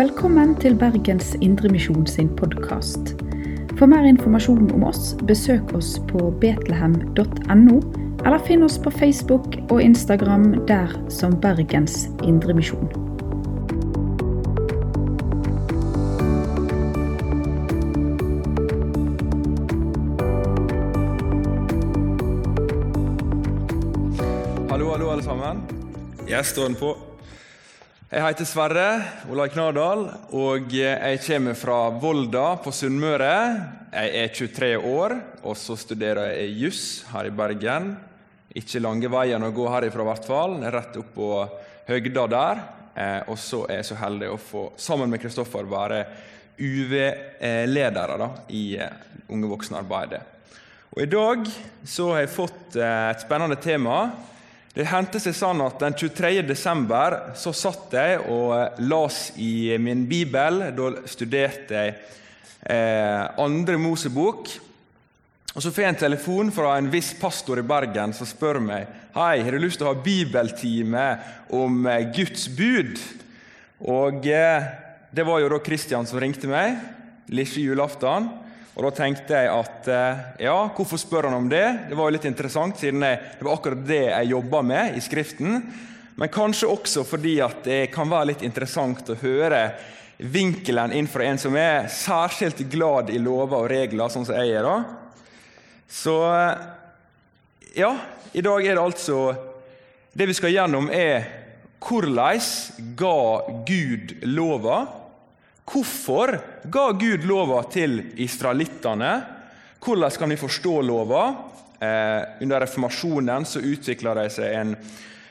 Velkommen til Bergens Indremisjon sin podkast. For mer informasjon om oss, besøk oss på betlehem.no, eller finn oss på Facebook og Instagram der som Bergens Indremisjon. Hallo, hallo, alle sammen. Jeg står den på. Jeg heter Sverre Olai Knardal, og jeg kommer fra Volda på Sunnmøre. Jeg er 23 år, og så studerer jeg juss her i Bergen. Ikke lange veien å gå herifra, i hvert fall. Rett opp på høgda der. Eh, og så er jeg så heldig å få, sammen med Kristoffer, være UV-ledere i eh, Unge voksne-arbeidet. Og I dag så har jeg fått eh, et spennende tema. Det hendte seg sånn at Den 23. desember så satt jeg og eh, las i min bibel. Da studerte jeg eh, andre Mosebok. Og Så får jeg en telefon fra en viss pastor i Bergen som spør meg Hei, har du lyst til å ha bibeltime om eh, Guds bud. Og eh, Det var jo da Kristian som ringte meg, lille julaften. Og Da tenkte jeg at eh, ja, hvorfor spør han om det? Det var jo litt interessant, siden det var akkurat det jeg jobba med i Skriften. Men kanskje også fordi at det kan være litt interessant å høre vinkelen inn fra en som er særskilt glad i lover og regler, sånn som jeg er. da. Så ja, i dag er det altså Det vi skal gjennom, er hvordan ga Gud lova? Hvorfor ga Gud lova til israelittene? Hvordan kan vi forstå lova? Eh, under reformasjonen så utvikla de seg en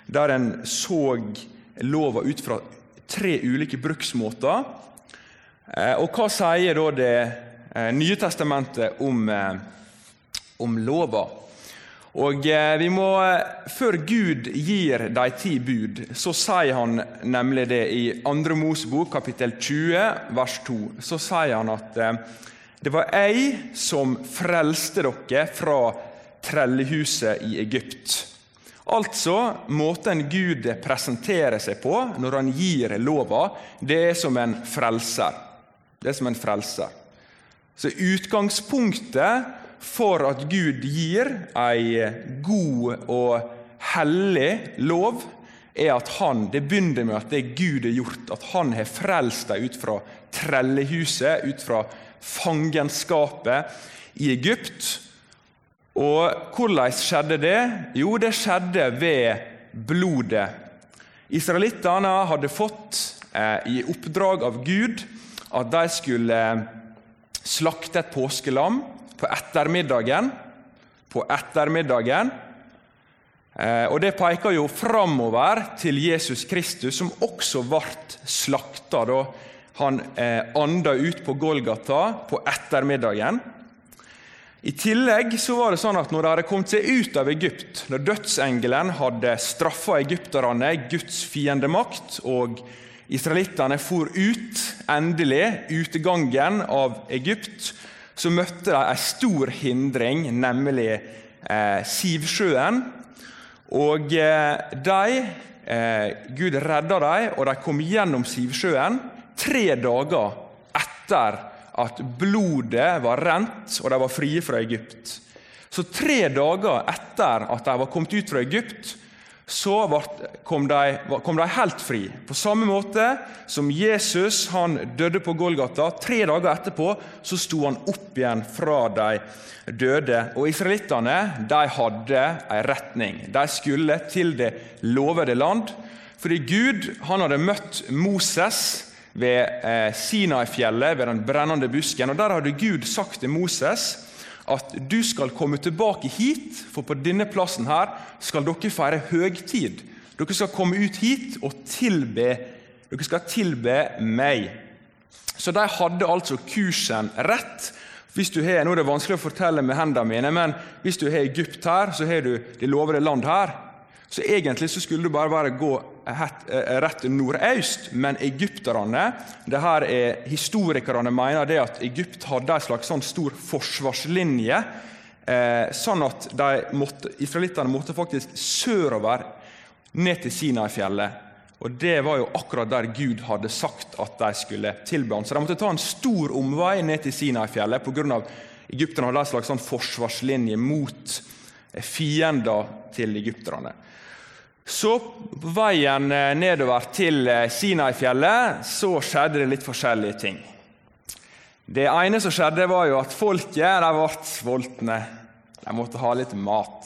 der en så lova ut fra tre ulike bruksmåter. Eh, og hva sier da Det eh, nye testamentet om, eh, om lova? Og eh, vi må, Før Gud gir de ti bud, så sier han nemlig det i 2. Mosebok kapittel 20, vers 2. Så sier han at eh, det var jeg som frelste dere fra trellehuset i Egypt. Altså, Måten Gud presenterer seg på når han gir lova, det er som en frelser. Det er som en frelser. Så utgangspunktet for at Gud gir ei god og hellig lov, er at han, det begynner med at det Gud har gjort, at han har frelst deg ut fra trellehuset, ut fra fangenskapet i Egypt. Og hvordan skjedde det? Jo, det skjedde ved blodet. Israelittene hadde fått eh, i oppdrag av Gud at de skulle slakte et påskelam på ettermiddagen. På ettermiddagen. Eh, og Det peker jo framover til Jesus Kristus, som også ble slakta da han eh, anda ut på Golgata på ettermiddagen. I tillegg så var det sånn at når de hadde kommet seg ut av Egypt, når dødsengelen hadde straffa egypterne, Guds fiendemakt, og israelittene for ut, endelig, utegangen av Egypt, så møtte de en stor hindring, nemlig eh, Sivsjøen. Og eh, de, eh, Gud redda dem, og de kom gjennom Sivsjøen tre dager etter at blodet var rent og de var frie fra Egypt. Så tre dager etter at de var kommet ut fra Egypt, så kom de, kom de helt fri. På samme måte som Jesus han døde på Golgata. Tre dager etterpå så sto han opp igjen fra de døde. Og Israelittene de hadde en retning. De skulle til det lovede land. Fordi Gud han hadde møtt Moses ved eh, Sinai-fjellet, ved den brennende busken. og Der hadde Gud sagt til Moses at du skal komme tilbake hit, for på denne plassen her skal dere feire høgtid. Dere skal komme ut hit og tilbe, dere skal tilbe meg. Så de hadde altså kursen rett. Hvis du har, nå er det vanskelig å fortelle med hendene mine, men hvis du har Egypt her, så har du det lovede land her. Så egentlig så skulle du bare være gå rett nordøst, men egypterne det her er Historikerne mener det at Egypt hadde en slags sånn stor forsvarslinje, eh, sånn at måtte, israelittene måtte faktisk sørover ned til Sinai-fjellet. Og Det var jo akkurat der Gud hadde sagt at de skulle tilbe ham. Så de måtte ta en stor omvei ned til Sinai-fjellet pga. Egypterne hadde en slags sånn forsvarslinje mot fiender til egypterne. Så på veien eh, nedover til eh, Sinai-fjellet så skjedde det litt forskjellige ting. Det ene som skjedde, var jo at folket de ble sultne. De måtte ha litt mat.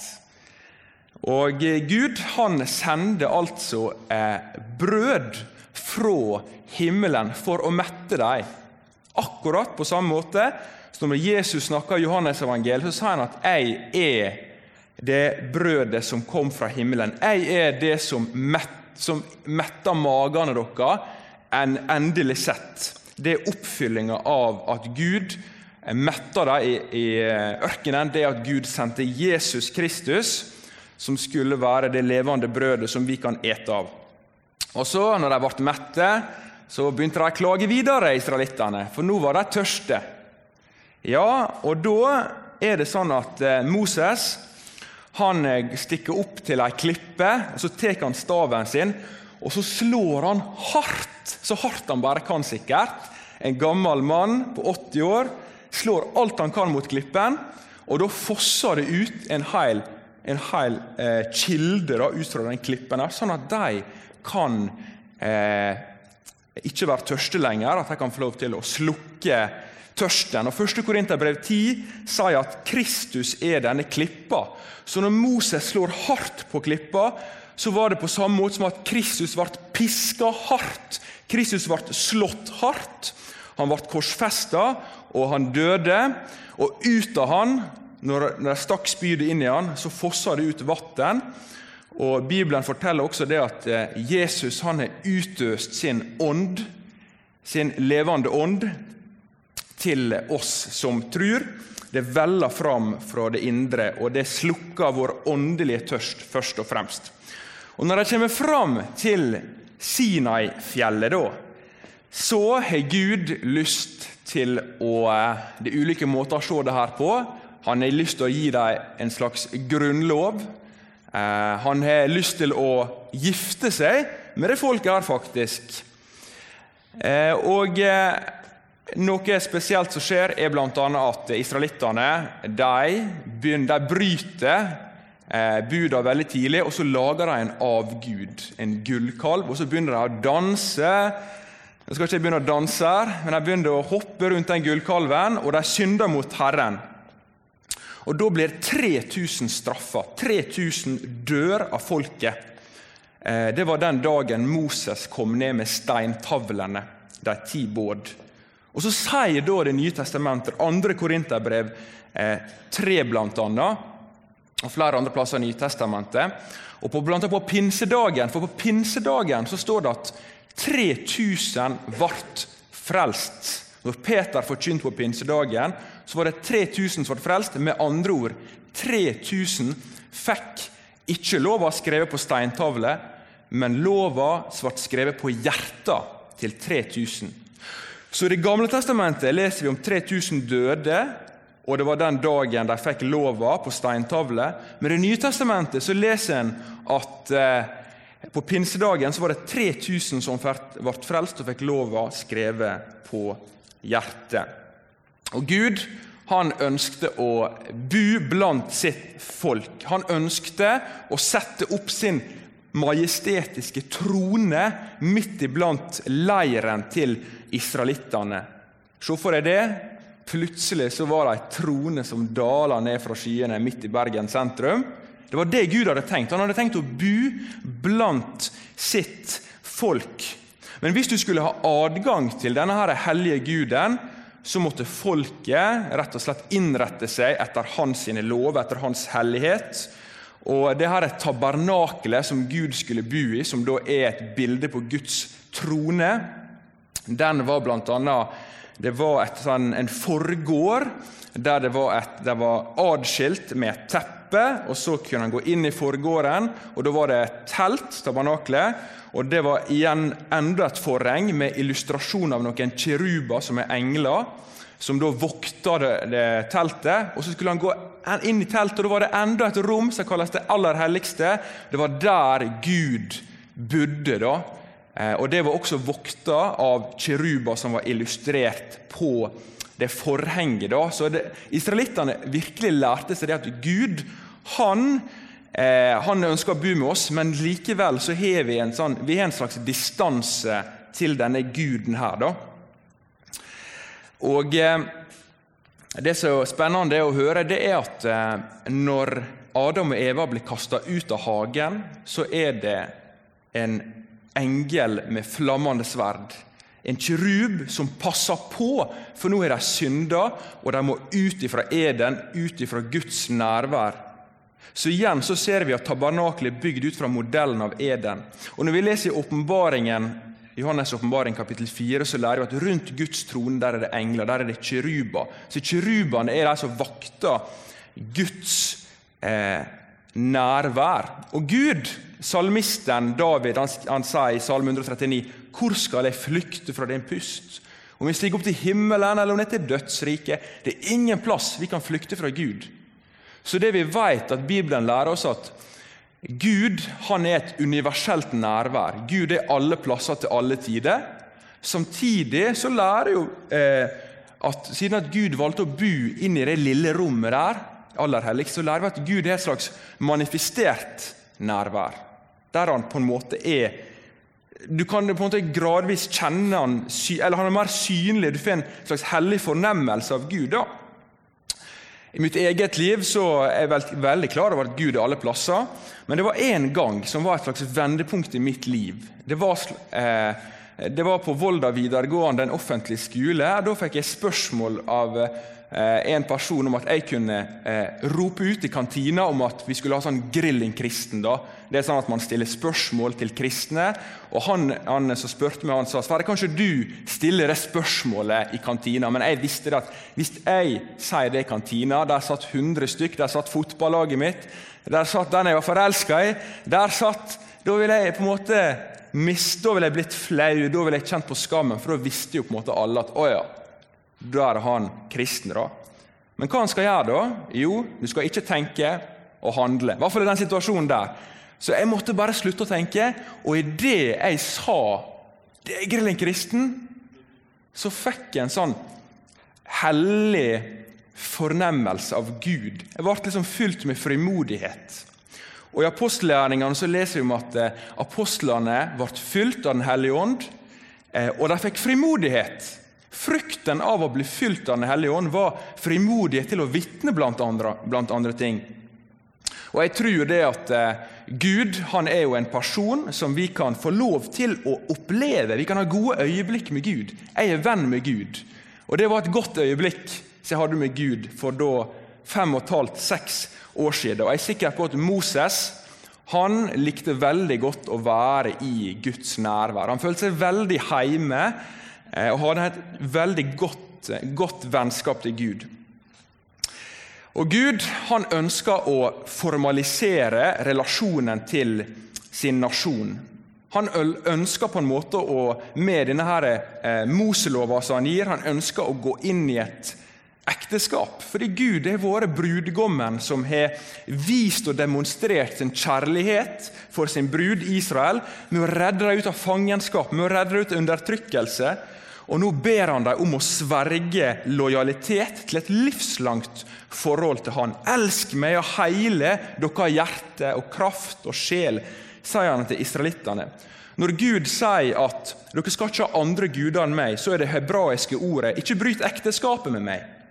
Og Gud han sendte altså eh, brød fra himmelen for å mette dem. Akkurat på samme måte som når Jesus snakker i Johannes-evangeliet, så sa han at 'jeg er det brødet som kom fra himmelen'. 'Jeg er det som, mett, som metter magene deres en endelig sett'. Det er oppfyllinga av at Gud metta dem i, i ørkenen. Det at Gud sendte Jesus Kristus som skulle være det levende brødet som vi kan ete av. Og så, når de ble mette, så begynte de å klage videre, israelittene, for nå var de tørste. Ja, og da er det sånn at eh, Moses han eh, stikker opp til ei klippe, og så tar han staven sin, og så slår han hardt, så hardt han bare kan sikkert. En gammel mann på 80 år slår alt han kan mot klippen, og da fosser det ut en hel en hel eh, kilde da, ut fra den klippen, her, sånn at de kan eh, ikke være tørste lenger, at de kan få lov til å slukke tørsten. Og 1. Korinterbrev 10 sier at Kristus er denne klippa. Så når Moses slår hardt på klippa, så var det på samme måte som at Kristus ble piska hardt. Kristus ble slått hardt. Han ble korsfesta, og han døde. Og ut av han når, de stakk spydet inn i han, så fossa det ut vann. Og Bibelen forteller også det at eh, Jesus han har utøst sin ånd, sin levende ånd, til oss som tror. Det veller fram fra det indre, og det slukker vår åndelige tørst først og fremst. Og Når de kommer fram til Sinai-fjellet, så har Gud lyst til å eh, Det er ulike måter å se det her på. Han har lyst til å gi dem en slags grunnlov. Eh, han har lyst til å gifte seg med det folket her, faktisk. Eh, og noe spesielt som skjer, er bl.a. at israelittene de, de bryter buda veldig tidlig, og så lager de en avgud, en gullkalv. Og så begynner de å danse. Jeg skal ikke begynne å danse, her, men de begynner å hoppe rundt den gullkalven, og de synder mot Herren. Og Da blir 3000 straffa. 3000 dør av folket. Eh, det var den dagen Moses kom ned med steintavlene, de ti båd. Og Så sier da Det nye testamentet, 2. Korinterbrev 3 eh, bl.a., og flere andre plasser i Nytestamentet, og på, blant annet på pinsedagen, for på pinsedagen så står det at 3000 ble frelst. Når Peter forkynte på pinsedagen, så var det 3000 som ble frelst. Med andre ord 3000 fikk ikke lova skrevet på steintavle, men lova ble skrevet på hjertet til 3000. Så I Det gamle testamentet leser vi om 3000 døde, og det var den dagen de fikk lova på steintavle. Men i Det nye testamentet så leser en at eh, på pinsedagen så var det 3000 som ble frelst og fikk lova skrevet på hjertet. Og Gud han ønskte å bo blant sitt folk. Han ønskte å sette opp sin majestetiske trone midt iblant leiren til israelittene. Se for deg det. Plutselig så var det ei trone som dala ned fra skyene midt i Bergen sentrum. Det var det Gud hadde tenkt. Han hadde tenkt å bo blant sitt folk. Men hvis du skulle ha adgang til denne her hellige guden, så måtte folket rett og slett innrette seg etter hans lover, etter hans hellighet. Og det her er tabernakelet som Gud skulle bo i, som da er et bilde på Guds trone. Den var blant annet, Det var et, sånn, en forgård der det var, et, det var adskilt med et teppe. og Så kunne han gå inn i forgården, og da var det et telt, tabernakelet. Og Det var igjen enda et forheng med illustrasjon av noen kiruber som er engler, som da vokta det, teltet. Og Så skulle han gå inn i teltet, og da var det enda et rom som kalles det aller helligste. Det var der Gud bodde. da. Eh, og Det var også vokta av kiruba som var illustrert på det forhenget. da. Så Israelittene virkelig lærte seg det at Gud han, eh, han ønsker å bo med oss, men likevel så har vi en, sånn, vi har en slags distanse til denne guden her. da. Og eh, Det som er spennende å høre, det er at eh, når Adam og Eva blir kasta ut av hagen, så er det en engel med flammende sverd. En kirub som passer på, for nå er de synda, og de må ut ifra eden, ut ifra Guds nærvær. Så igjen så ser vi at tabernaklet er bygd ut fra modellen av eden. Og Når vi leser i åpenbaringen, Johannes' åpenbaring kapittel 4, så lærer vi at rundt Guds trone der er det engler, der er det kiruber. Så kirubene er de som vakter Guds eh, nærvær. Og Gud Salmisten David han, han sa i Salme 139.: Hvor skal jeg flykte fra din pust? Om vi stiger opp til himmelen eller om det er til dødsriket. Det er ingen plass vi kan flykte fra Gud. Så det vi vet at Bibelen lærer oss at Gud han er et universelt nærvær. Gud er alle plasser til alle tider. Samtidig så lærer jo eh, at siden at Gud valgte å bo inn i det lille rommet der, aller helligst, så lærer vi at Gud er et slags manifestert nærvær der han på en måte er Du kan på en måte gradvis kjenne han, eller han er mer synlig. Du får en slags hellig fornemmelse av Gud. da. I mitt eget liv så er jeg veldig klar over at Gud er alle plasser. Men det var én gang som var et slags vendepunkt i mitt liv. Det var, eh, det var på Volda videregående, en offentlig skole. Da fikk jeg spørsmål av Eh, en person om at jeg kunne eh, rope ut i kantina om at vi skulle ha sånn grilling kristen. da. Det er sånn at Man stiller spørsmål til kristne. og Han, han som spurte meg, han sa Sverre, kanskje du stiller det spørsmålet i kantina. Men jeg visste at hvis jeg sier det i kantina, der satt 100 stykk, der satt fotballaget mitt, der satt den jeg var forelska i, der satt Da vil jeg på en måte miste, da ville jeg blitt flau, da ville jeg kjent på skammen, for da visste jo på en måte alle at å ja, da er han kristen. da. Men hva han skal gjøre da? Jo, du skal ikke tenke og handle. I hvert fall i den situasjonen der. Så jeg måtte bare slutte å tenke, og idet jeg sa det er grillen kristen, så fikk jeg en sånn hellig fornemmelse av Gud. Jeg ble liksom fylt med frimodighet. Og I apostelgjerningene så leser vi om at eh, apostlene ble fylt av Den hellige ånd, eh, og de fikk frimodighet. Frykten av å bli fylt av Den hellige ånd var frimodighet til å vitne, blant andre, blant andre ting. Og jeg tror det at eh, Gud han er jo en person som vi kan få lov til å oppleve. Vi kan ha gode øyeblikk med Gud. Jeg er venn med Gud. Og Det var et godt øyeblikk som jeg hadde med Gud for da fem og et halvt, seks år siden. Og Jeg er sikker på at Moses han likte veldig godt å være i Guds nærvær. Han følte seg veldig hjemme Eh, og hadde et veldig godt, eh, godt vennskap til Gud. Og Gud han ønsker å formalisere relasjonen til sin nasjon. Han ønsker på en måte å, med denne her, eh, Moselova som han gir, han ønsker å gå inn i et ekteskap. Fordi Gud er våre brudgommen som har vist og demonstrert sin kjærlighet for sin brud Israel med å redde dem ut av fangenskap, med å redde dem ut av undertrykkelse og nå ber han dem om å sverge lojalitet til et livslangt forhold til han. Elsk meg og heile deres hjerte og kraft og sjel, sier han til israelittene. Når Gud sier at dere skal ikke ha andre guder enn meg, så er det hebraiske ordet 'ikke bryt ekteskapet med meg'.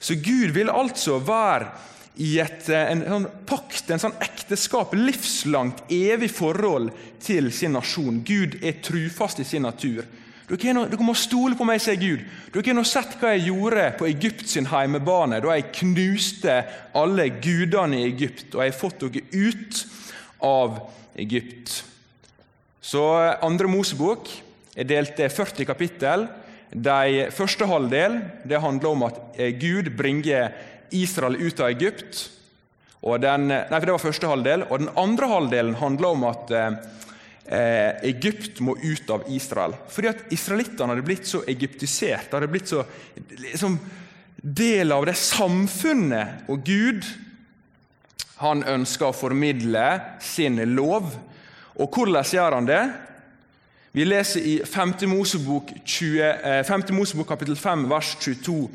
Så Gud vil altså være i et, en, sånn pakt, en sånn ekteskap, livslangt, evig forhold til sin nasjon. Gud er trufast i sin natur. Dere, noe, dere, må stole på meg, sier Gud. Dere har nå sett hva jeg gjorde på Egypt sin heimebane, da jeg knuste alle gudene i Egypt, og jeg har fått dere ut av Egypt. Så andre Mosebok er delt i 40 kapittel. De første halvdel det handler om at eh, Gud bringer Israel ut av Egypt. Den, nei, Det var første halvdel. Og den andre halvdelen handler om at eh, eh, Egypt må ut av Israel. Fordi at israelittene hadde blitt så egyptisert, hadde blitt så liksom, del av det samfunnet. Og Gud han ønsker å formidle sin lov. Og hvordan gjør han det? Vi leser i 5. Mosebok, 20, 5. Eh, Mosebok kapittel 5, vers 22.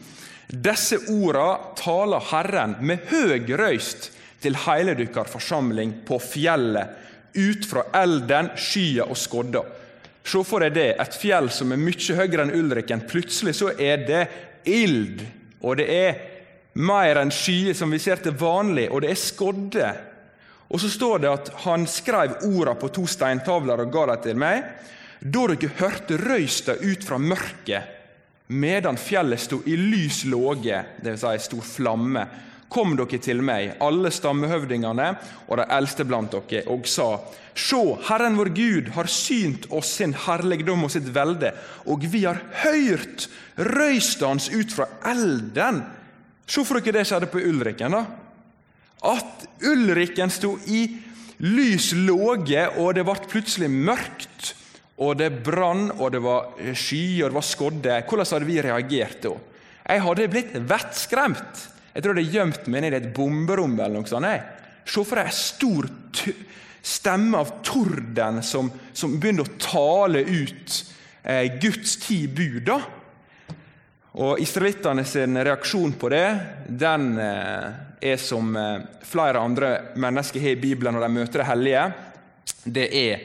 Disse orda taler Herren med høg røyst til heile dykkar forsamling på fjellet, ut fra elden, skya og skodda. Se for deg det, et fjell som er mye høyere enn Ulriken. Plutselig så er det ild, og det er mer enn skyer som vi ser til vanlig, og det er skodde. Og så står det at han skrev orda på to steintavler og ga dem til meg. Da dere hørte røysta ut fra mørket, medan fjellet sto i lys låge, dvs. Si stor flamme, kom dere til meg, alle stammehøvdingene og de eldste blant dere, og sa:" Sjå, Herren vår Gud har synt oss sin herligdom og sitt velde, og vi har høyrt røysta hans ut fra elden. Se for dere det skjedde på Ulriken. da. At Ulriken sto i lys låge, og det ble plutselig mørkt. Og det brann, og det var skyer, det var skodde. Hvordan hadde vi reagert da? Jeg hadde blitt vettskremt. Jeg tror det hadde gjemt meg ned i et bomberom. eller noe sånt. Se for deg en stor stemme av torden som, som, begynner å tale ut eh, Guds ti bud. da. Og Israelittene sin reaksjon på det den eh, er som eh, flere andre mennesker har i Bibelen når de møter det hellige. Det er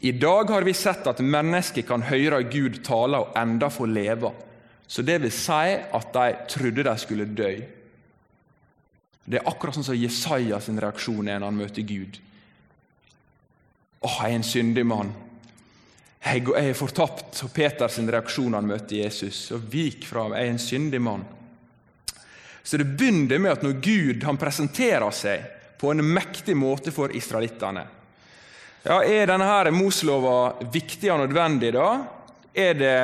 i dag har vi sett at mennesker kan høre Gud tale og enda få leve. Så det vil si at de trodde de skulle dø. Det er akkurat sånn som Jesaja sin reaksjon er når han møter Gud. Å, jeg er en syndig mann. Jeg er fortapt. Og Peters reaksjon han møter Jesus. Og vik fra meg. Jeg er en syndig mann. Så det begynner med at når Gud han presenterer seg på en mektig måte for israelittene ja, Er denne her Moslova viktig og nødvendig, da? Er det,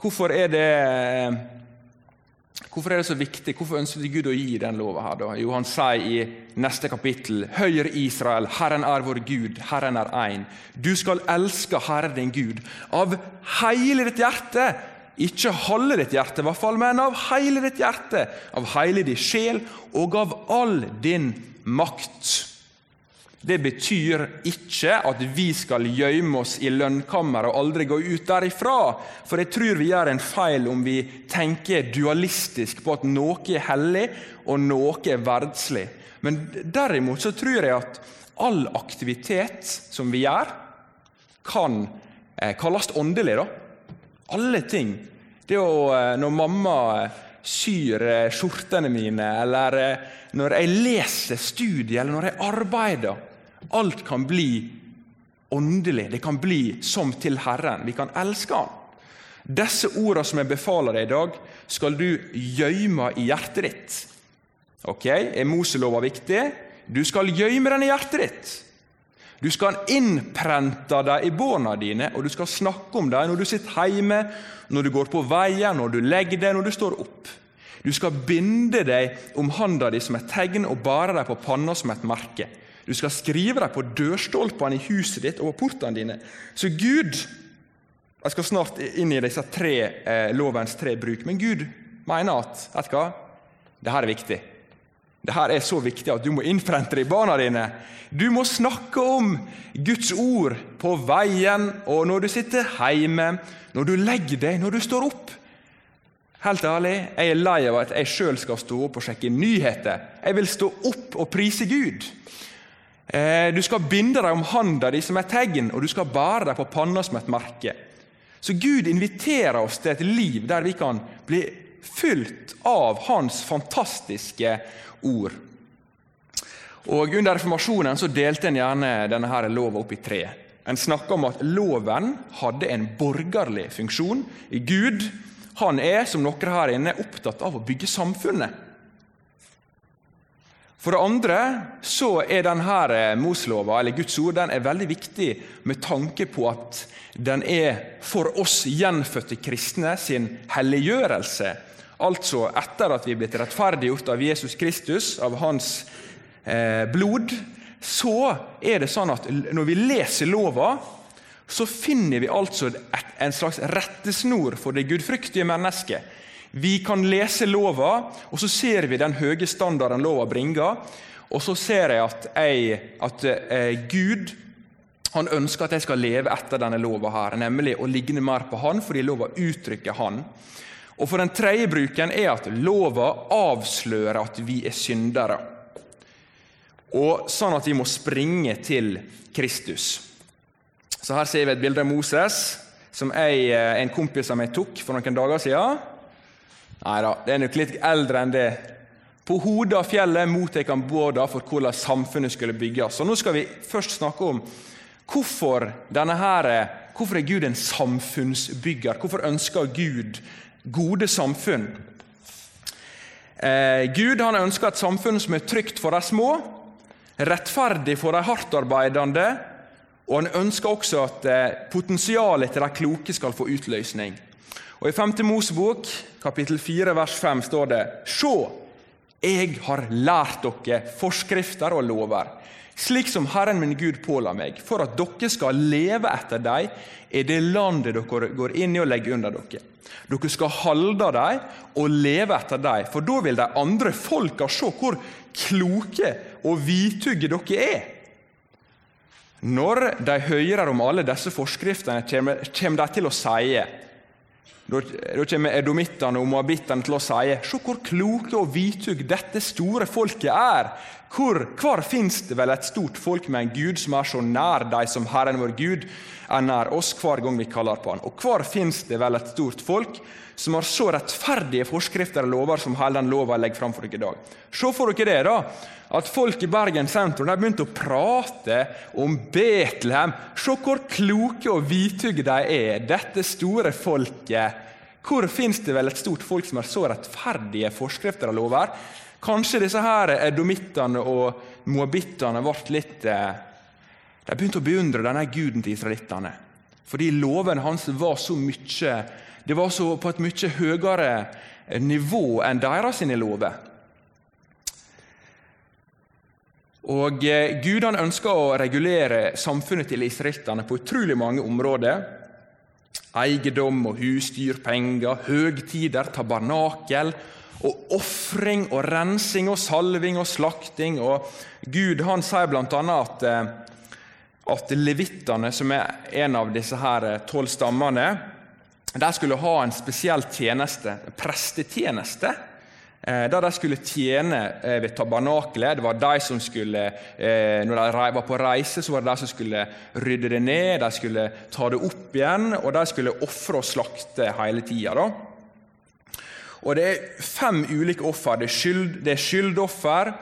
hvorfor er det Hvorfor er det så viktig? Hvorfor ønsker Gud å gi den lova? her da? Jo, Han sier i neste kapittel Høyre Israel, Herren er vår Gud, Herren er én. Du skal elske Herren din Gud av hele ditt hjerte. Ikke halve ditt hjerte, i hvert fall, men av hele ditt hjerte, av hele din sjel og av all din makt. Det betyr ikke at vi skal gjemme oss i lønnkammeret og aldri gå ut derifra. For jeg tror vi gjør en feil om vi tenker dualistisk på at noe er hellig og noe er verdslig. Men derimot så tror jeg at all aktivitet som vi gjør, kan eh, kalles åndelig. da. Alle ting. Det å, eh, når mamma syr eh, skjortene mine, eller eh, når jeg leser studier, eller når jeg arbeider Alt kan bli åndelig. Det kan bli som til Herren. Vi kan elske Han. Disse ordene som jeg befaler deg i dag, skal du gjøyme i hjertet ditt. Ok, Er Moselova viktig? Du skal gjøyme den i hjertet ditt. Du skal innprente dem i barna dine, og du skal snakke om dem når du sitter hjemme, når du går på veien, når du legger deg, når du står opp. Du skal binde deg om handa di som et tegn og bære deg på panna som et merke. Du skal skrive dem på dørstolpene i huset ditt og på portene dine. Så Gud Jeg skal snart inn i disse tre eh, lovens tre bruk, men Gud mener at vet du hva? Dette er viktig. Dette er så viktig at du må innprente det i barna dine. Du må snakke om Guds ord på veien og når du sitter hjemme, når du legger deg, når du står opp. Helt ærlig, jeg er lei av at jeg sjøl skal stå opp og sjekke nyheter. Jeg vil stå opp og prise Gud. Eh, du skal binde deg om handa di som et tegn, og du skal bære deg på panna som et merke. Så Gud inviterer oss til et liv der vi kan bli fylt av Hans fantastiske ord. Og Under reformasjonen så delte en gjerne denne her lova opp i tre. En snakka om at loven hadde en borgerlig funksjon. Gud han er, som noen her inne, opptatt av å bygge samfunnet. For det andre så er denne eh, Moslova, eller Guds ord, den er veldig viktig med tanke på at den er for oss gjenfødte kristne sin helliggjørelse. Altså etter at vi er blitt rettferdiggjort av Jesus Kristus, av hans eh, blod, så er det sånn at når vi leser lova, så finner vi altså et, en slags rettesnor for det gudfryktige mennesket. Vi kan lese lova, og så ser vi den høye standarden lova bringer. Og så ser jeg at, jeg, at eh, Gud Han ønsker at jeg skal leve etter denne lova, her, nemlig å ligne mer på Han, fordi lova uttrykker Han. Og For den tredje bruken er at lova avslører at vi er syndere. Og Sånn at vi må springe til Kristus. Så Her ser vi et bilde av Moses som jeg, eh, en kompis av meg tok for noen dager siden. Nei da, det er nok litt eldre enn det. På hodet av fjellet mottok han båda for hvordan samfunnet skulle bygges. Så Nå skal vi først snakke om hvorfor, her, hvorfor er Gud en samfunnsbygger. Hvorfor ønsker Gud gode samfunn? Eh, Gud han ønsker et samfunn som er trygt for de små, rettferdig for de hardtarbeidende, og han ønsker også at eh, potensialet til de kloke skal få utløsning. Og I 5. Mosebok kapittel 4, vers 5 står det «Sjå, jeg har lært dere forskrifter og lover, slik som Herren min Gud påla meg, for at dere skal leve etter dem i det landet dere går inn i og legger under dere. Dere skal holde dem og leve etter dem, for da vil de andre folka se hvor kloke og vitugge dere er. Når de hører om alle disse forskriftene, kommer de til å si da kommer edomittene og moabittene til å si Se hvor kloke og vitug dette store folket er. Hvor, hvor fins det vel et stort folk med en Gud som er så nær de som Herren vår Gud er nær oss hver gang vi kaller på Han? Og hvor fins det vel et stort folk som har så rettferdige forskrifter og lover som hele den lova legger fram for dere i dag? Se for dere det, da at folk i Bergen sentrum har begynt å prate om Betlehem. Se hvor kloke og hvithugge de er, dette store folket. Hvor fins det vel et stort folk som har så rettferdige forskrifter og lover? Kanskje disse her edomittene og moabittene ble litt eh, De begynte å beundre denne guden til israelittene. Fordi loven hans var så mye Det var så på et mye høyere nivå enn deres sine lover. Og eh, Gud han ønsker å regulere samfunnet til israelittene på utrolig mange områder. Eiendom og husdyr, penger, høgtider, tabernakel og ofring og rensing og salving og slakting. Og Gud han sier bl.a. at, eh, at levittene, som er en av disse her eh, tolv stammene, der skulle ha en spesiell tjeneste, prestetjeneste Eh, der de skulle tjene eh, ved tabernakelet. Det var de som skulle, Når de var på reise, så var det de som skulle rydde det ned, de skulle ta det opp igjen, og de skulle ofre og slakte hele tida. Og det er fem ulike offer. Det er, skyld, det er skyldoffer,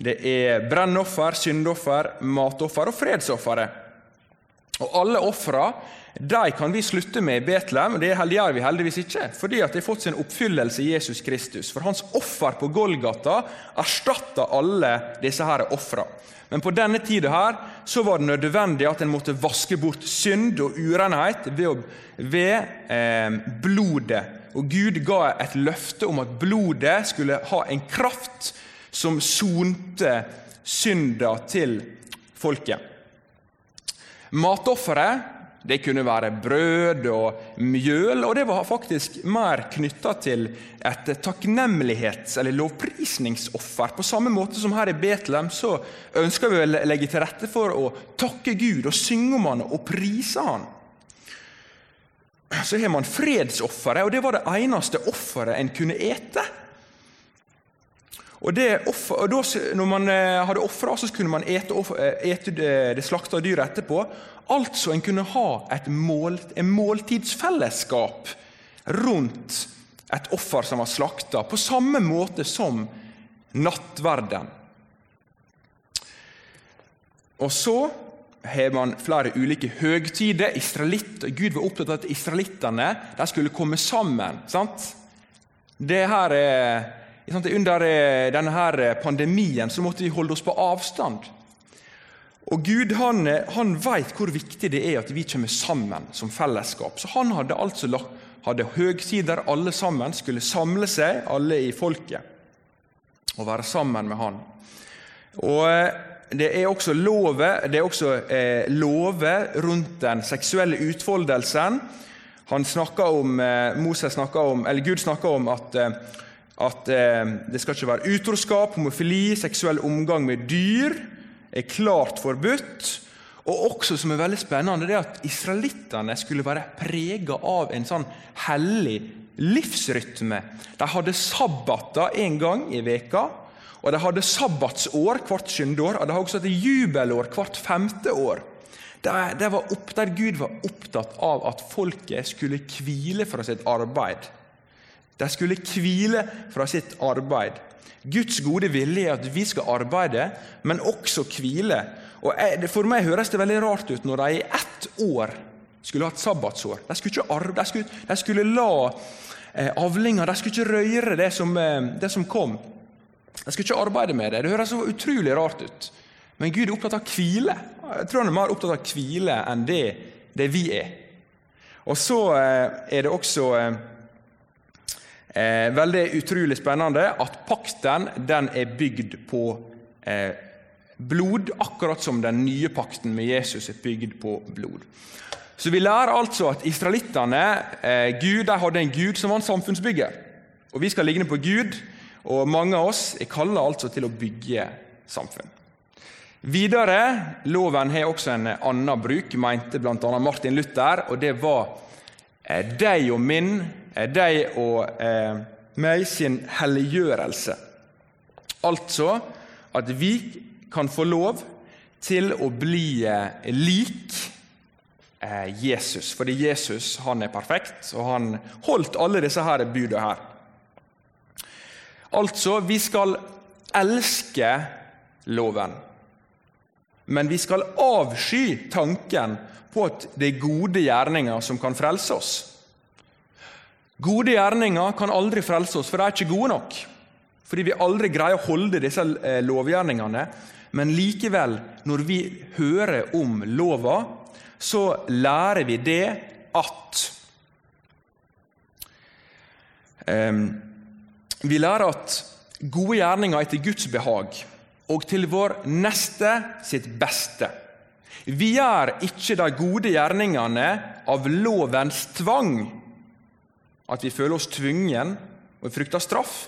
det er brennoffer, syndoffer, matoffer og fredsofferet. Og alle ofra kan vi slutte med i Betlehem, og det gjør vi heldigvis ikke, fordi at det har fått sin oppfyllelse i Jesus Kristus. For hans offer på Golgata erstatter alle disse her ofra. Men på denne tida her, så var det nødvendig at en måtte vaske bort synd og urenhet ved, ved eh, blodet. Og Gud ga et løfte om at blodet skulle ha en kraft som sonte synda til folket. Matofferet det kunne være brød og mjøl, og det var faktisk mer knytta til et takknemlighets- eller lovprisningsoffer. På samme måte som her i Betlehem så ønsker vi å legge til rette for å takke Gud og synge om Han og prise Han. Så har man fredsofferet, og det var det eneste offeret en kunne ete. Og, det, og da, Når man eh, hadde ofra, kunne man ete, eh, ete det slakta dyret etterpå. Altså en kunne ha et mål, en måltidsfellesskap rundt et offer som var slakta, på samme måte som nattverden. Og så har man flere ulike høgtider. Gud var opptatt av at israelittene skulle komme sammen. Sant? Det her er under eh, denne her pandemien så måtte vi holde oss på avstand. Og Gud han, eh, han vet hvor viktig det er at vi kommer sammen som fellesskap. Så han hadde altså hadde høgtider alle sammen skulle samle seg, alle i folket, og være sammen med han. Og Det er også lover, er eh, lover rundt den seksuelle utfoldelsen. Han om, eh, Moses snakker om, eller Gud snakker om at eh, at eh, det skal ikke være utroskap, homofili, seksuell omgang med dyr er klart forbudt. Og også som er veldig spennende, det er at israelittene skulle være prega av en sånn hellig livsrytme. De hadde sabbater en gang i veka, og de hadde sabbatsår hvert sjuende år. Og de hadde også et jubelår hvert femte år. Der, der, opp, der Gud var opptatt av at folket skulle hvile fra sitt arbeid. De skulle hvile fra sitt arbeid. Guds gode vilje er at vi skal arbeide, men også hvile. Og For meg høres det veldig rart ut når de i ett år skulle ha et sabbatsår. De skulle arbeide, de skulle, de skulle la eh, avlinger De skulle ikke røre det som, eh, det som kom. De skulle ikke arbeide med det. Det høres så utrolig rart ut. Men Gud er opptatt av hvile. Jeg tror han er mer opptatt av hvile enn det, det vi er. Og så eh, er det også eh, eh, veldig utrolig spennende at pakten den er bygd på eh, blod, akkurat som den nye pakten med Jesus er bygd på blod. Så Vi lærer altså at israelittene eh, hadde en gud som var en samfunnsbygger. Og Vi skal ligne på Gud, og mange av oss er kalla altså til å bygge samfunn. Videre, Loven har også en annen bruk, mente bl.a. Martin Luther, og det var eh, deg og min, eh, deg og eh, meg sin helliggjørelse. Altså at vi kan få lov til å bli eh, lik Jesus. Fordi Jesus han er perfekt, og han holdt alle disse her budene her. Altså, vi skal elske loven. Men vi skal avsky tanken på at det er gode gjerninger som kan frelse oss. Gode gjerninger kan aldri frelse oss, for de er ikke gode nok. Fordi vi aldri greier å holde disse eh, lovgjerningene. Men likevel, når vi hører om lova, så lærer vi det at um, Vi lærer at gode gjerninger er til Guds behag og til vår neste sitt beste. Vi gjør ikke de gode gjerningene av lovens tvang, at vi føler oss tvungen og frykter straff,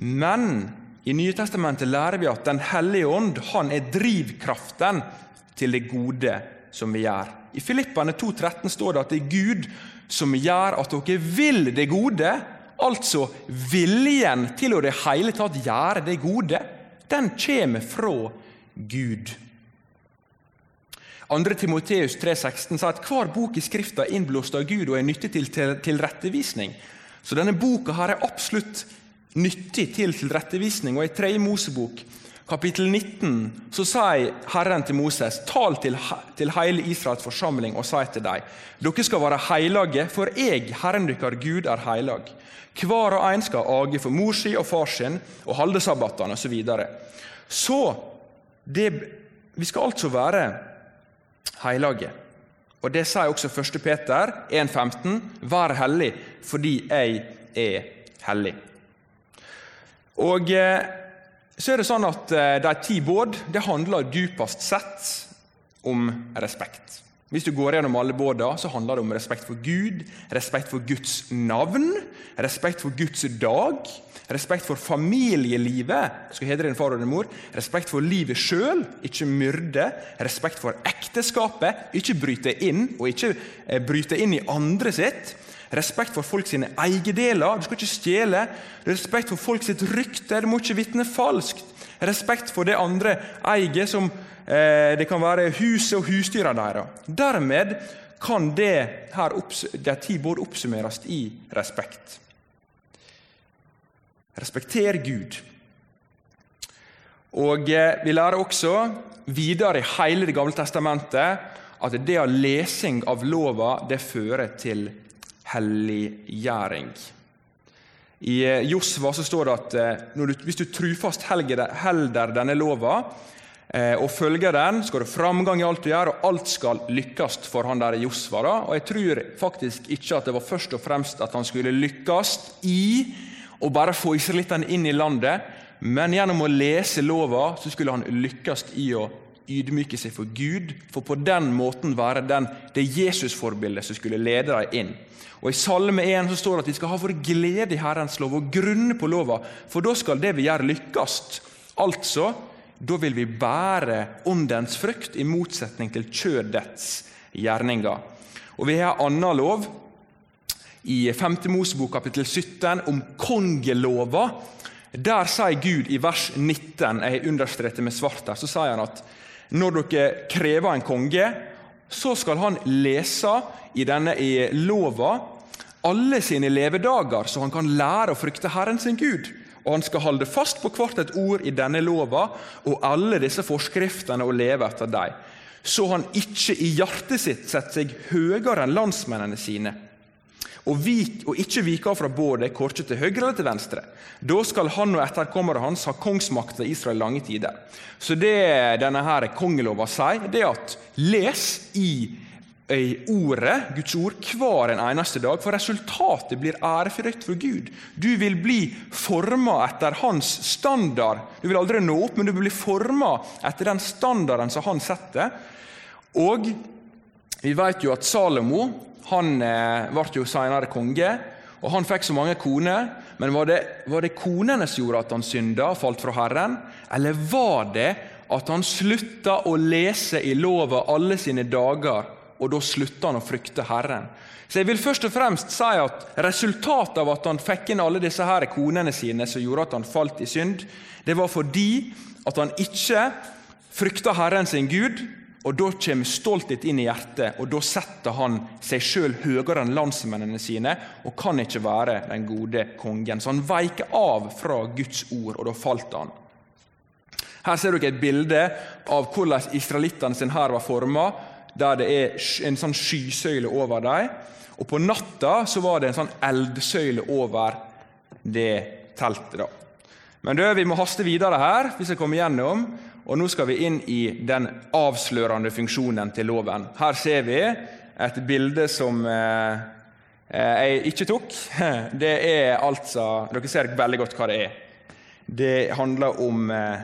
men i Nye Testamentet lærer vi at Den hellige ånd han er drivkraften til det gode som vi gjør. I Filippane 2,13 står det at det er Gud som gjør at dere vil det gode, altså viljen til å det hele tatt gjøre det gode, den kommer fra Gud. 2. Timoteus 3,16 sa at hver bok i Skrifta er innblåst av Gud og er nyttig til tilrettevisning. Så denne boka her er absolutt nyttig til tilrettevisning. Og I 3. Mosebok kapittel 19 så sier Herren til Moses.: Tal til, til hele Israels forsamling og si til dem:" Dere skal være heilage, for jeg, Herren deres Gud, er heilag. Hver og en skal age for mor si og far sin og halde sabbatene osv. Så, så det, vi skal altså være heilage. Og Det sier også 1. Peter 1,15.: Vær hellig fordi jeg er hellig. Og eh, så er det sånn at eh, De ti båd det handler dypest sett om respekt. Hvis du går gjennom alle båda, så handler det om respekt for Gud, respekt for Guds navn, respekt for Guds dag, respekt for familielivet, skal hedre din far og din mor, respekt for livet sjøl, ikke myrde, respekt for ekteskapet, ikke bryte inn og ikke eh, bryte inn i andre sitt, Respekt for folk sine eiendeler. Du skal ikke stjele. Respekt for folk sitt rykte. Du må ikke vitne falskt. Respekt for det andre eier, som eh, det kan være huset og husdyra deres. Dermed kan det her de ti både oppsummeres i respekt. Respekter Gud. Og eh, Vi lærer også videre i hele Det gamle testamentet at det av lesing av lova det fører til helliggjøring. I eh, Josva så står det at eh, du, hvis du trufast helder denne lova eh, og følger den, skal du framgang i alt du gjør, og alt skal lykkes for han der Josva. Da. Og Jeg tror faktisk ikke at det var først og fremst at han skulle lykkes i å bare få israelittene inn i landet, men gjennom å lese lova så skulle han lykkes i å ydmyke seg for Gud, for på den måten være den, det Jesus-forbildet som skulle lede dem inn. Og I Salme 1 så står det at vi skal ha vår glede i Herrens lov og grunne på lova, for da skal det vi gjør, lykkes. Altså, Da vil vi bære åndens frukt, i motsetning til kjødets gjerninger. Og Vi har en annen lov i 5. Mosebok kapittel 17 om kongelova. Der sier Gud i vers 19, jeg understreker med svart der, så sier han at når dere krever en konge, så skal han lese i denne i lova alle sine levedager, så han kan lære å frykte Herren sin Gud. Og han skal holde fast på hvert et ord i denne lova og alle disse forskriftene og leve etter dem, så han ikke i hjertet sitt setter seg høyere enn landsmennene sine og, vik, og ikke vike av fra både korset til høyre eller til venstre. Da skal han og etterkommere hans ha kongsmakta i Israel lange tider. Så det denne her kongelova sier, det er at les i, i ordet, Guds ord, hver en eneste dag, for resultatet blir ærefrykt for Gud. Du vil bli forma etter hans standard. Du vil aldri nå opp, men du vil bli forma etter den standarden som han setter. Og vi vet jo at Salomo han eh, ble jo senere konge, og han fikk så mange koner. Men var det, var det konene som gjorde at han synda og falt fra Herren? Eller var det at han slutta å lese i lova alle sine dager, og da slutta han å frykte Herren? Så jeg vil først og fremst si at Resultatet av at han fikk inn alle disse her konene sine som gjorde at han falt i synd, det var fordi at han ikke frykta Herren sin Gud, og Da kommer stolthet inn i hjertet, og da setter han seg sjøl høyere enn landsmennene sine og kan ikke være den gode kongen. Så han veiker av fra Guds ord, og da falt han. Her ser dere et bilde av hvordan israelittene sin hær var forma, der det er en sånn skysøyle over dem. Og På natta så var det en sånn eldsøyle over det teltet. da. Men du, vi må haste videre her, hvis jeg kommer gjennom. Og Nå skal vi inn i den avslørende funksjonen til loven. Her ser vi et bilde som eh, eh jeg ikke tok. Det er altså Dere ser veldig godt hva det er. Det handler om eh,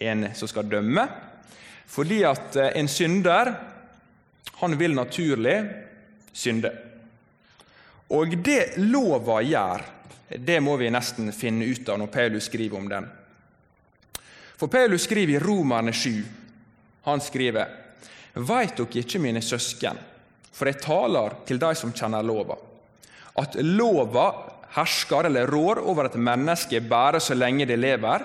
en som skal dømme. Fordi at eh, en synder, han vil naturlig synde. Og det lova gjør, det må vi nesten finne ut av når Paulus skriver om den. For Paulus skriver i Romerne 7. Han skriver Veit dere ikke, mine søsken, for jeg taler til de som kjenner lova, at lova hersker eller rår over et menneske bare så lenge det lever?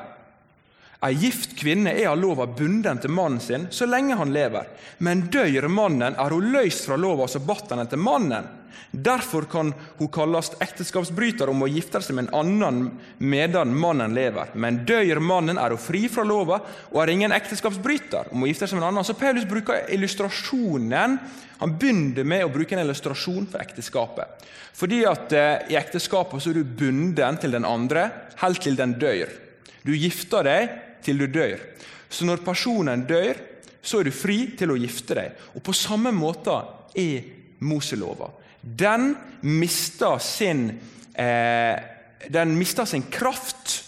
Ei gift kvinne er av lova bunden til mannen sin så lenge han lever, men dør mannen, er hun løst fra lova, så batt henne til mannen. Derfor kan hun kalles ekteskapsbryter om å gifte seg med en annen medan mannen lever. Men dør mannen, er hun fri fra lova og er ingen ekteskapsbryter om å gifte seg med en annen. Så Paulus bruker illustrasjonen han begynner med å bruke en illustrasjon for ekteskapet. Fordi at eh, I ekteskapet så er du bunden til den andre helt til den dør. Du gifter deg til du dør. Så når personen dør, så er du fri til å gifte deg. Og På samme måte er Moselova den mister sin, eh, den mister sin kraft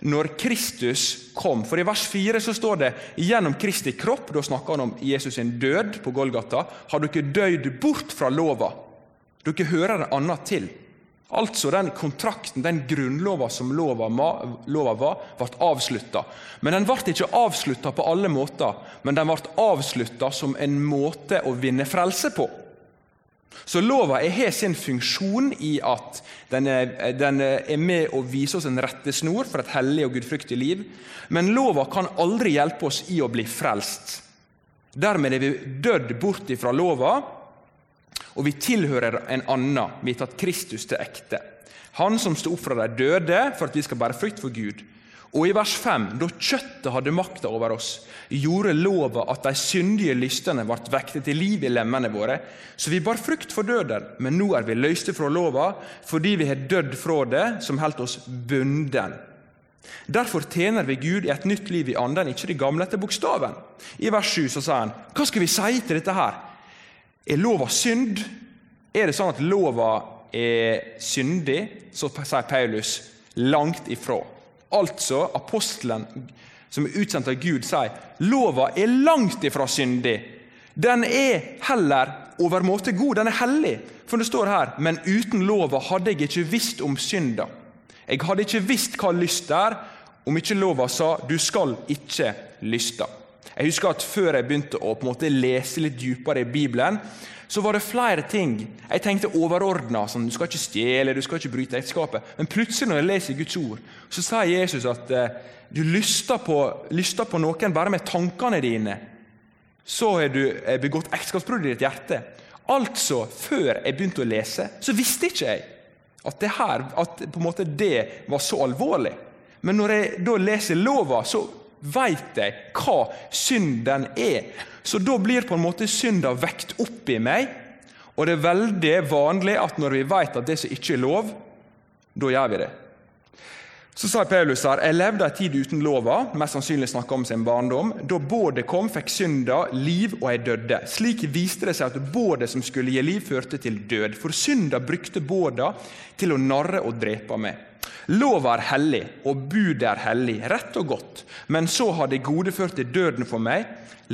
når Kristus kom. For I vers 4 så står det gjennom Kristi kropp, da snakker han om Jesus sin død på Golgata, har dere dødd bort fra lova. Dere hører det annet til. Altså den kontrakten, den grunnlova som lova, var, ble avslutta. Men den ble ikke avslutta på alle måter, men den ble avslutta som en måte å vinne frelse på. Så lova har sin funksjon i at den er, den er med å vise oss en rettesnor for et hellig og gudfryktig liv. Men lova kan aldri hjelpe oss i å bli frelst. Dermed er vi dødd bort ifra lova, og vi tilhører en annen. Vi har tatt Kristus til ekte. Han som sto opp fra de døde for at vi skal bære frykt for Gud. Og i vers 5, da kjøttet hadde makta over oss, gjorde lova at de syndige lystene ble vektet til liv i lemmene våre. Så vi bar frukt for døden, men nå er vi løste fra lova, fordi vi har dødd fra det som holdt oss bunden. Derfor tjener vi Gud i et nytt liv i anden, ikke det gamle etter bokstaven. I vers 7 så sa han, hva skal vi si til dette her? Er lova synd? Er det sånn at lova er syndig? Så sier Paulus langt ifra. Altså, apostelen som er utsendt av Gud, sier lova er langt ifra syndig. Den er heller overmåte god. Den er hellig. For det står her men uten lova hadde jeg ikke visst om synda. Jeg hadde ikke visst hva lyst er, om ikke lova sa 'du skal ikke lyste'. Jeg husker at Før jeg begynte å på en måte lese litt dypere i Bibelen, så var det flere ting jeg tenkte overordna. Sånn, du skal ikke stjele, du skal ikke bryte ekteskapet. Men plutselig når jeg leser Guds ord, så sier Jesus at eh, du lyster på, lyster på noen bare med tankene dine. Så har du eh, begått ekteskapsbrudd i ditt hjerte. Altså, før jeg begynte å lese, så visste ikke jeg at det, her, at måte det var så alvorlig. Men når jeg da leser lova, så veit jeg hva synden er. Så da blir på en måte synda vekt opp i meg. Og det er veldig vanlig at når vi veit at det som ikke er lov, da gjør vi det. Så sa Paulus her jeg levde en tid uten lova, mest sannsynlig snakka om sin barndom. Da bådet kom, fikk synda liv, og jeg døde. Slik viste det seg at bådet som skulle gi liv, førte til død. For synda brukte båda til å narre og drepe meg. Lova er hellig, og budet er hellig, rett og godt. Men så har det gode ført til døden for meg.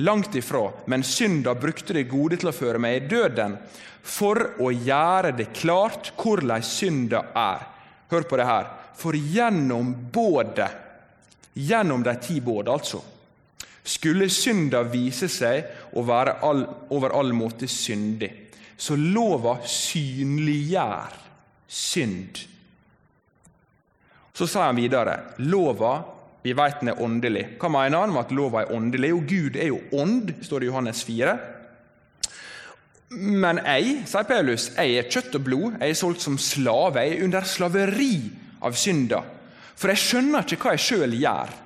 Langt ifra, men synda brukte det gode til å føre meg i døden, for å gjøre det klart hvordan synda er. Hør på det her. For gjennom både, gjennom de ti båd, altså, skulle synda vise seg å være all, over all måte syndig. Så lova synliggjør synd. Så sa han videre lova vi vet den er åndelig. Hva mener han med at lova er åndelig? Jo, Gud er jo ånd, står det i Johannes 4. Men jeg, sier Paulus, jeg er kjøtt og blod, jeg er solgt som slave, jeg er under slaveri av synda. For jeg skjønner ikke hva jeg sjøl gjør.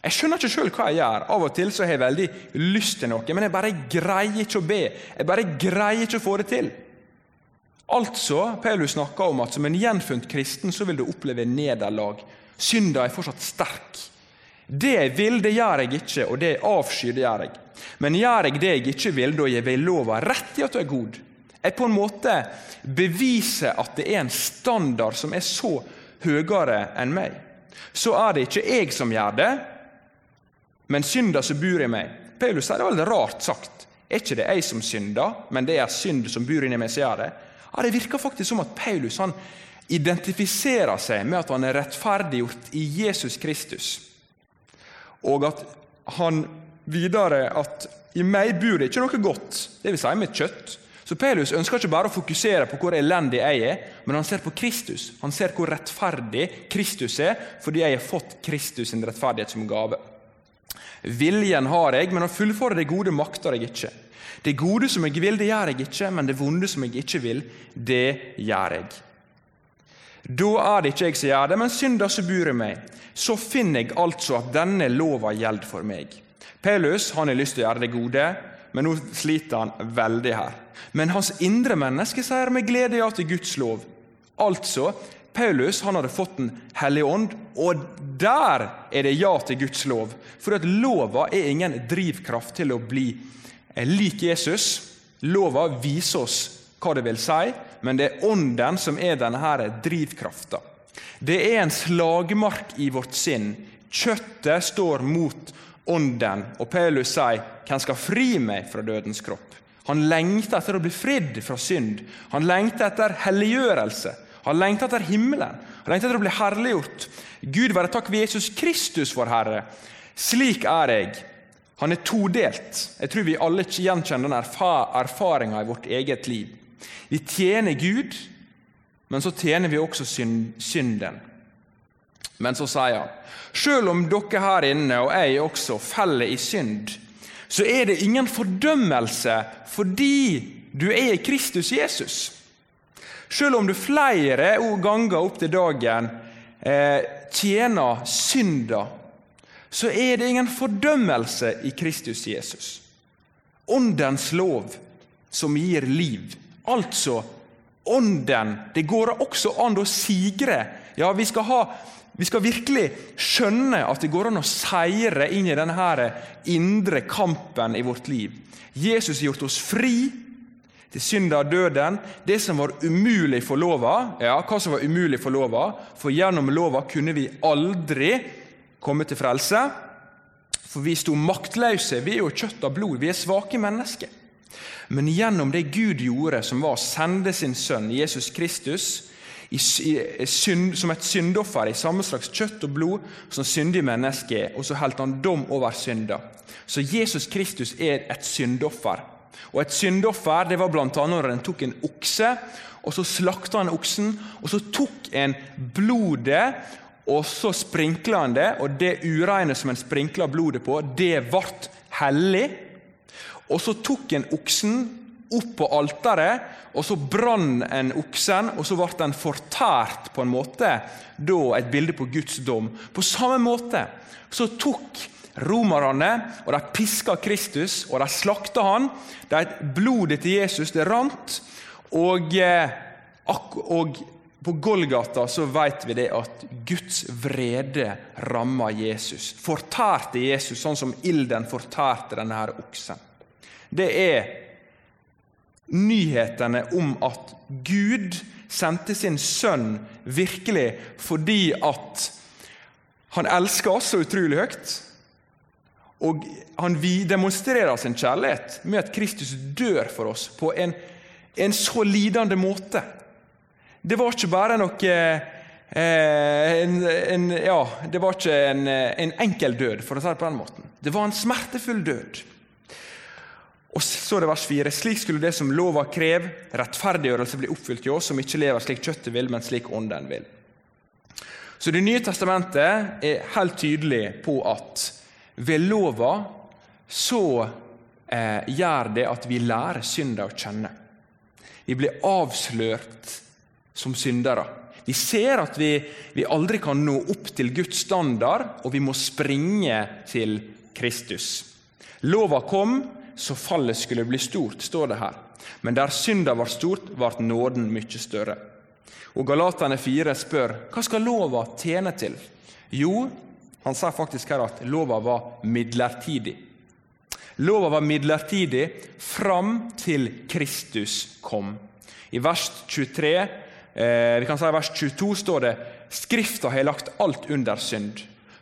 Jeg skjønner ikke sjøl hva jeg gjør. Av og til så har jeg veldig lyst til noe, men jeg bare greier ikke å be. Jeg bare greier ikke å få det til. Altså, Paulus snakker om at som en gjenfunnet kristen så vil du oppleve nederlag. Synda er fortsatt sterk. Det jeg vil, det gjør jeg ikke, og det jeg avskyr, det gjør jeg. Men gjør jeg det jeg ikke vil, da gir jeg lova rett i at du er god. Jeg på en måte beviser at det er en standard som er så høyere enn meg. Så er det ikke jeg som gjør det, men synda som bor i meg. Paulus sier det veldig rart sagt. Er ikke det jeg som synder, men det er synd som bor inni meg som gjør det? Ja, Det virker faktisk som at Paulus han identifiserer seg med at han er rettferdiggjort i Jesus Kristus, og at han videre at i meg bor det ikke noe godt, dvs. Si mitt kjøtt. Så Paulus ønsker ikke bare å fokusere på hvor elendig jeg er, men han ser på Kristus. Han ser hvor rettferdig Kristus er, fordi jeg har fått Kristus sin rettferdighet som gave. Viljen har jeg, men å fullføre det gode makter jeg ikke. Det gode som jeg vil, det gjør jeg ikke, men det vonde som jeg ikke vil, det gjør jeg. Da er det ikke jeg som gjør det, men synda som bor i meg. Så finner jeg altså at denne lova gjelder for meg. Paulus han har lyst til å gjøre det gode, men nå sliter han veldig her. Men hans indre menneske sier med glede ja til Guds lov. Altså, Paulus han hadde fått Den hellige ånd, og der er det ja til Guds lov. For at lova er ingen drivkraft til å bli lik Jesus. Lova viser oss hva det vil si, men det er Ånden som er denne drivkrafta. Det er en slagmark i vårt sinn. Kjøttet står mot Ånden, og Paulus sier, 'Hvem skal fri meg fra dødens kropp?' Han lengter etter å bli fridd fra synd. Han lengter etter helliggjørelse. Han lengter etter himmelen. Han lengter etter å bli herliggjort. Gud være takk ved Jesus Kristus, vår Herre. Slik er jeg. Han er todelt. Jeg tror vi alle gjenkjenner den erfaringa i vårt eget liv. Vi tjener Gud, men så tjener vi også synden. Men så sier han selv om dere her inne og jeg også feller i synd, så er det ingen fordømmelse fordi du er i Kristus Jesus. Selv om du flere ganger opp til dagen eh, tjener synda, så er det ingen fordømmelse i Kristus Jesus. Åndens lov som gir liv. Altså Ånden. Det går også an å sigre. Ja, vi skal, ha, vi skal virkelig skjønne at det går an å seire inn i denne indre kampen i vårt liv. Jesus har gjort oss fri til synd av døden. Det som var umulig for lova, ja, hva som var umulig for lova, for gjennom lova kunne vi aldri komme til frelse. For vi sto maktløse. Vi er jo kjøtt av blod. Vi er svake mennesker. Men gjennom det Gud gjorde, som var å sende sin sønn Jesus Kristus som et syndoffer i samme slags kjøtt og blod som syndig menneske er, og så holdt han dom over synda. Så Jesus Kristus er et syndoffer. Og Et syndoffer det var bl.a. når en tok en okse, og så slakta han oksen, og så tok en blodet og så sprinkla han det, og det ureine som en sprinkla blodet på, det ble hellig. Og så tok en oksen opp på alteret, og så brann en oksen, og så ble den fortært på en måte, da et bilde på Guds dom. På samme måte så tok romerne, og de piska Kristus, og de slakta han. De, blodet til Jesus det rant, og, eh, og på Golgata så vet vi det at Guds vrede ramma Jesus. Fortærte Jesus, sånn som ilden fortærte denne her oksen. Det er nyhetene om at Gud sendte sin sønn virkelig fordi at han elsker oss så utrolig høyt. Og han demonstrerer sin kjærlighet med at Kristus dør for oss på en, en så lidende måte det var ikke bare noe eh, en, en, ja, det var ikke en, en, enkel død, for å si det på den måten. Det var en smertefull død. Og så er det vers 4. Slik skulle det som lova krev, rettferdiggjørelse bli oppfylt i oss, som ikke lever slik kjøttet vil, men slik ånden vil. Så Det nye testamentet er helt tydelig på at ved lova så eh, gjør det at vi lærer synda å kjenne. Vi blir avslørt som syndere. Vi ser at vi, vi, aldri kan nå opp til Guds standard, og vi må springe til Kristus. Lova kom, så fallet skulle bli stort, står det her. Men der synda var stort, ble nåden mye større. Og Galatane 4 spør hva skal lova tjene til? Jo, han sa faktisk her at lova var midlertidig. Lova var midlertidig fram til Kristus kom. I vers 23 Eh, vi kan si I vers 22 står det Skrifta har lagt alt under synd.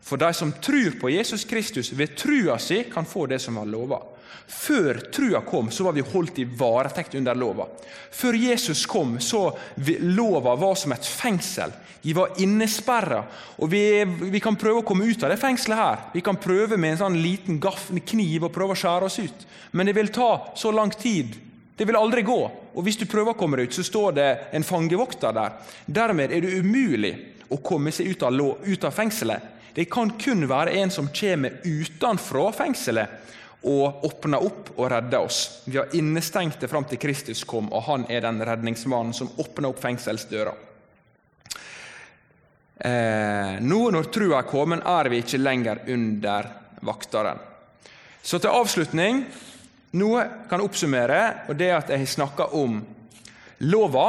For de som tror på Jesus Kristus ved trua si, kan få det som var lova. Før trua kom, så var vi holdt i varetekt under lova. Før Jesus kom, så lova var som et fengsel. Vi var innesperra. Og vi, vi, kan prøve å komme ut av det fengselet her. Vi kan prøve med en sånn liten gaff, kniv og prøve å skjære oss ut. Men det vil ta så lang tid det vil aldri gå. Og Hvis du prøver å komme deg ut, så står det en fangevokter der. Dermed er det umulig å komme seg ut av, ut av fengselet. Det kan kun være en som kommer utenfra fengselet og åpner opp og redder oss. Vi har innestengte fram til Kristus kom, og han er den redningsmannen som åpner opp fengselsdøra. Eh, nå når trua er kommet, er vi ikke lenger under vakteren. Så til avslutning noe kan oppsummere, og det er at jeg har snakka om lova.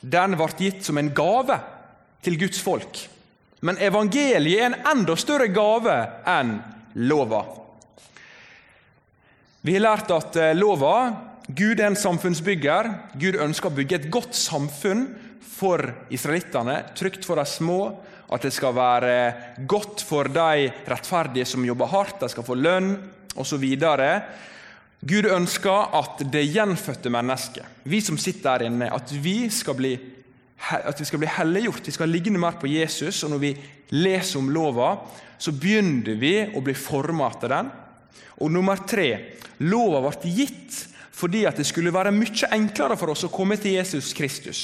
Den ble gitt som en gave til Guds folk. Men evangeliet er en enda større gave enn lova. Vi har lært at eh, lova Gud er en samfunnsbygger. Gud ønsker å bygge et godt samfunn for israelittene, trygt for de små. At det skal være godt for de rettferdige som jobber hardt, de skal få lønn osv. Gud ønsker at det gjenfødte mennesket, vi som sitter der inne, at vi skal bli, at vi skal bli helliggjort, vi skal ligne mer på Jesus. og Når vi leser om lova, så begynner vi å bli forma etter den. Og nummer tre lova ble gitt fordi at det skulle være mye enklere for oss å komme til Jesus Kristus.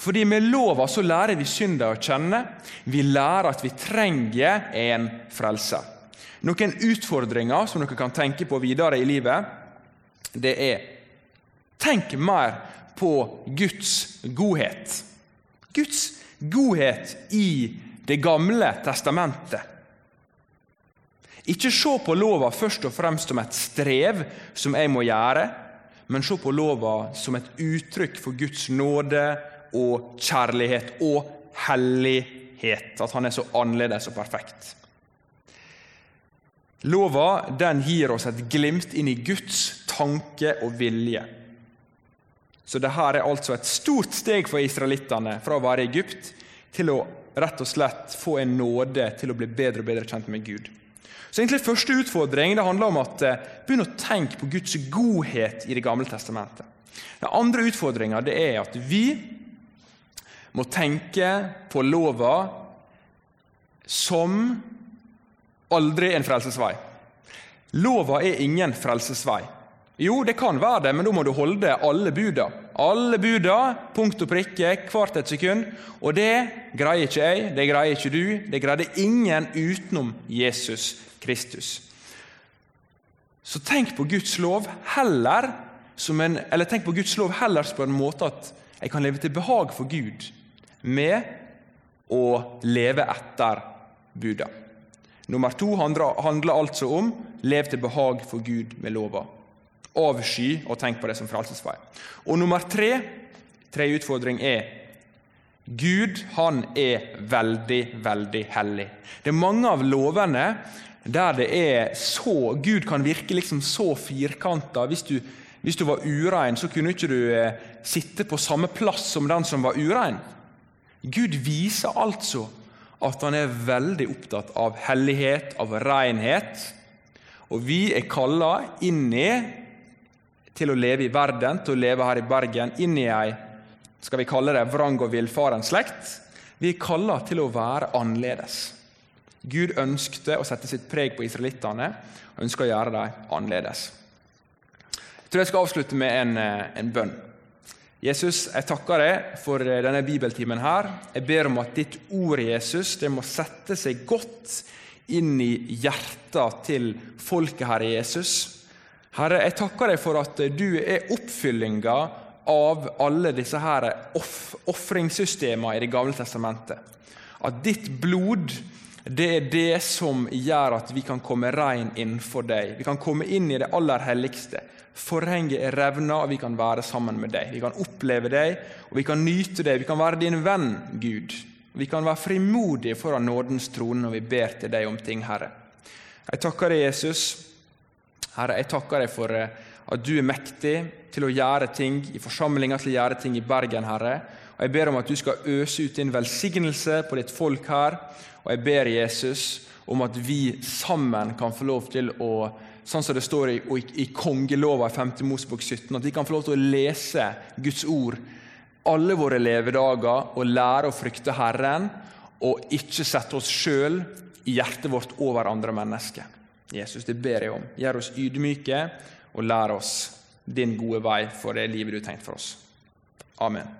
Fordi med lova så lærer vi synder å kjenne. Vi lærer at vi trenger en frelser. Noen utfordringer som dere kan tenke på videre i livet, det er Tenk mer på Guds godhet. Guds godhet i Det gamle testamentet. Ikke se på lova først og fremst som et strev som jeg må gjøre, men se på lova som et uttrykk for Guds nåde og kjærlighet og hellighet. At han er så annerledes og perfekt. Lova den gir oss et glimt inn i Guds tanke og vilje. Så dette er altså et stort steg for israelittene fra å være i Egypt til å rett og slett få en nåde til å bli bedre og bedre kjent med Gud. Så egentlig Første utfordring det handler om at eh, begynn å tenke på Guds godhet i Det gamle testamentet. Den andre utfordringa er at vi må tenke på lova som aldri en frelsesvei. Lova er ingen frelsesvei. Jo, det kan være det, men da må du holde alle buda. Alle buda, punkt og prikke, hvert et sekund. Og det greier ikke jeg, det greier ikke du, det greide ingen utenom Jesus Kristus. Så tenk på Guds lov heller en, eller tenk på Guds lov heller på en måte at jeg kan leve til behag for Gud med å leve etter buda. Nummer to handler altså om lev til behag for Gud med lova. Avsky og tenk på det som frelsesvei. Og nummer tre, tre utfordring er Gud han er veldig, veldig hellig. Det er mange av lovene der det er så Gud kan virke liksom så firkanta. Hvis, hvis, du var urein, så kunne ikke du eh, sitte på samme plass som den som var urein. Gud viser altså at han er veldig opptatt av hellighet, av renhet. Og vi er kalla inn i til å leve i verden, til å leve her i Bergen, inn i ei skal vi kalle det vrang og villfaren slekt. Vi er kalla til å være annerledes. Gud ønskte å sette sitt preg på israelittene og ønsker å gjøre dem annerledes. Jeg tror jeg skal avslutte med en, eh, en bønn. Jesus, jeg takker deg for eh, denne bibeltimen. her. Jeg ber om at ditt ord, Jesus, det må sette seg godt inn i hjertet til folket, Herre Jesus. Herre, jeg takker deg for at du er oppfyllinga av alle disse her ofringssystemene i Det gamle testamentet. At ditt blod det er det som gjør at vi kan komme rein innenfor deg. Vi kan komme inn i det aller helligste. Forhenget er revna, og vi kan være sammen med deg. Vi kan oppleve deg, og vi kan nyte deg. Vi kan være din venn, Gud. Vi kan være frimodige foran nådens trone når vi ber til deg om ting, Herre. Jeg takker deg, Jesus. Herre, jeg takker deg for eh, at du er mektig til å gjøre ting i forsamlinga, til å gjøre ting i Bergen, Herre. Og Jeg ber om at du skal øse ut din velsignelse på ditt folk her. Og jeg ber Jesus om at vi sammen kan få lov til å sånn som det står i, i, i kongelova i 5. Mosebok 17, at vi kan få lov til å lese Guds ord alle våre levedager og lære å frykte Herren, og ikke sette oss sjøl i hjertet vårt over andre mennesker. Jesus, det ber jeg om. Gjør oss ydmyke, og lær oss din gode vei for det livet du har tenkt for oss. Amen.